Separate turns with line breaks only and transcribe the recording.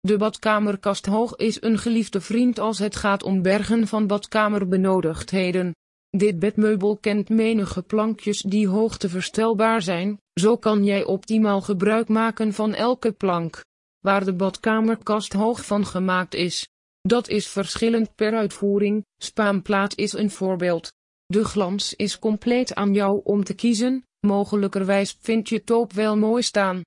De badkamerkast hoog is een geliefde vriend als het gaat om bergen van badkamerbenodigdheden. Dit bedmeubel kent menige plankjes die hoogteverstelbaar zijn, zo kan jij optimaal gebruik maken van elke plank. Waar de badkamerkast hoog van gemaakt is. Dat is verschillend per uitvoering, spaanplaat is een voorbeeld. De glans is compleet aan jou om te kiezen, mogelijkerwijs vind je toop wel mooi staan.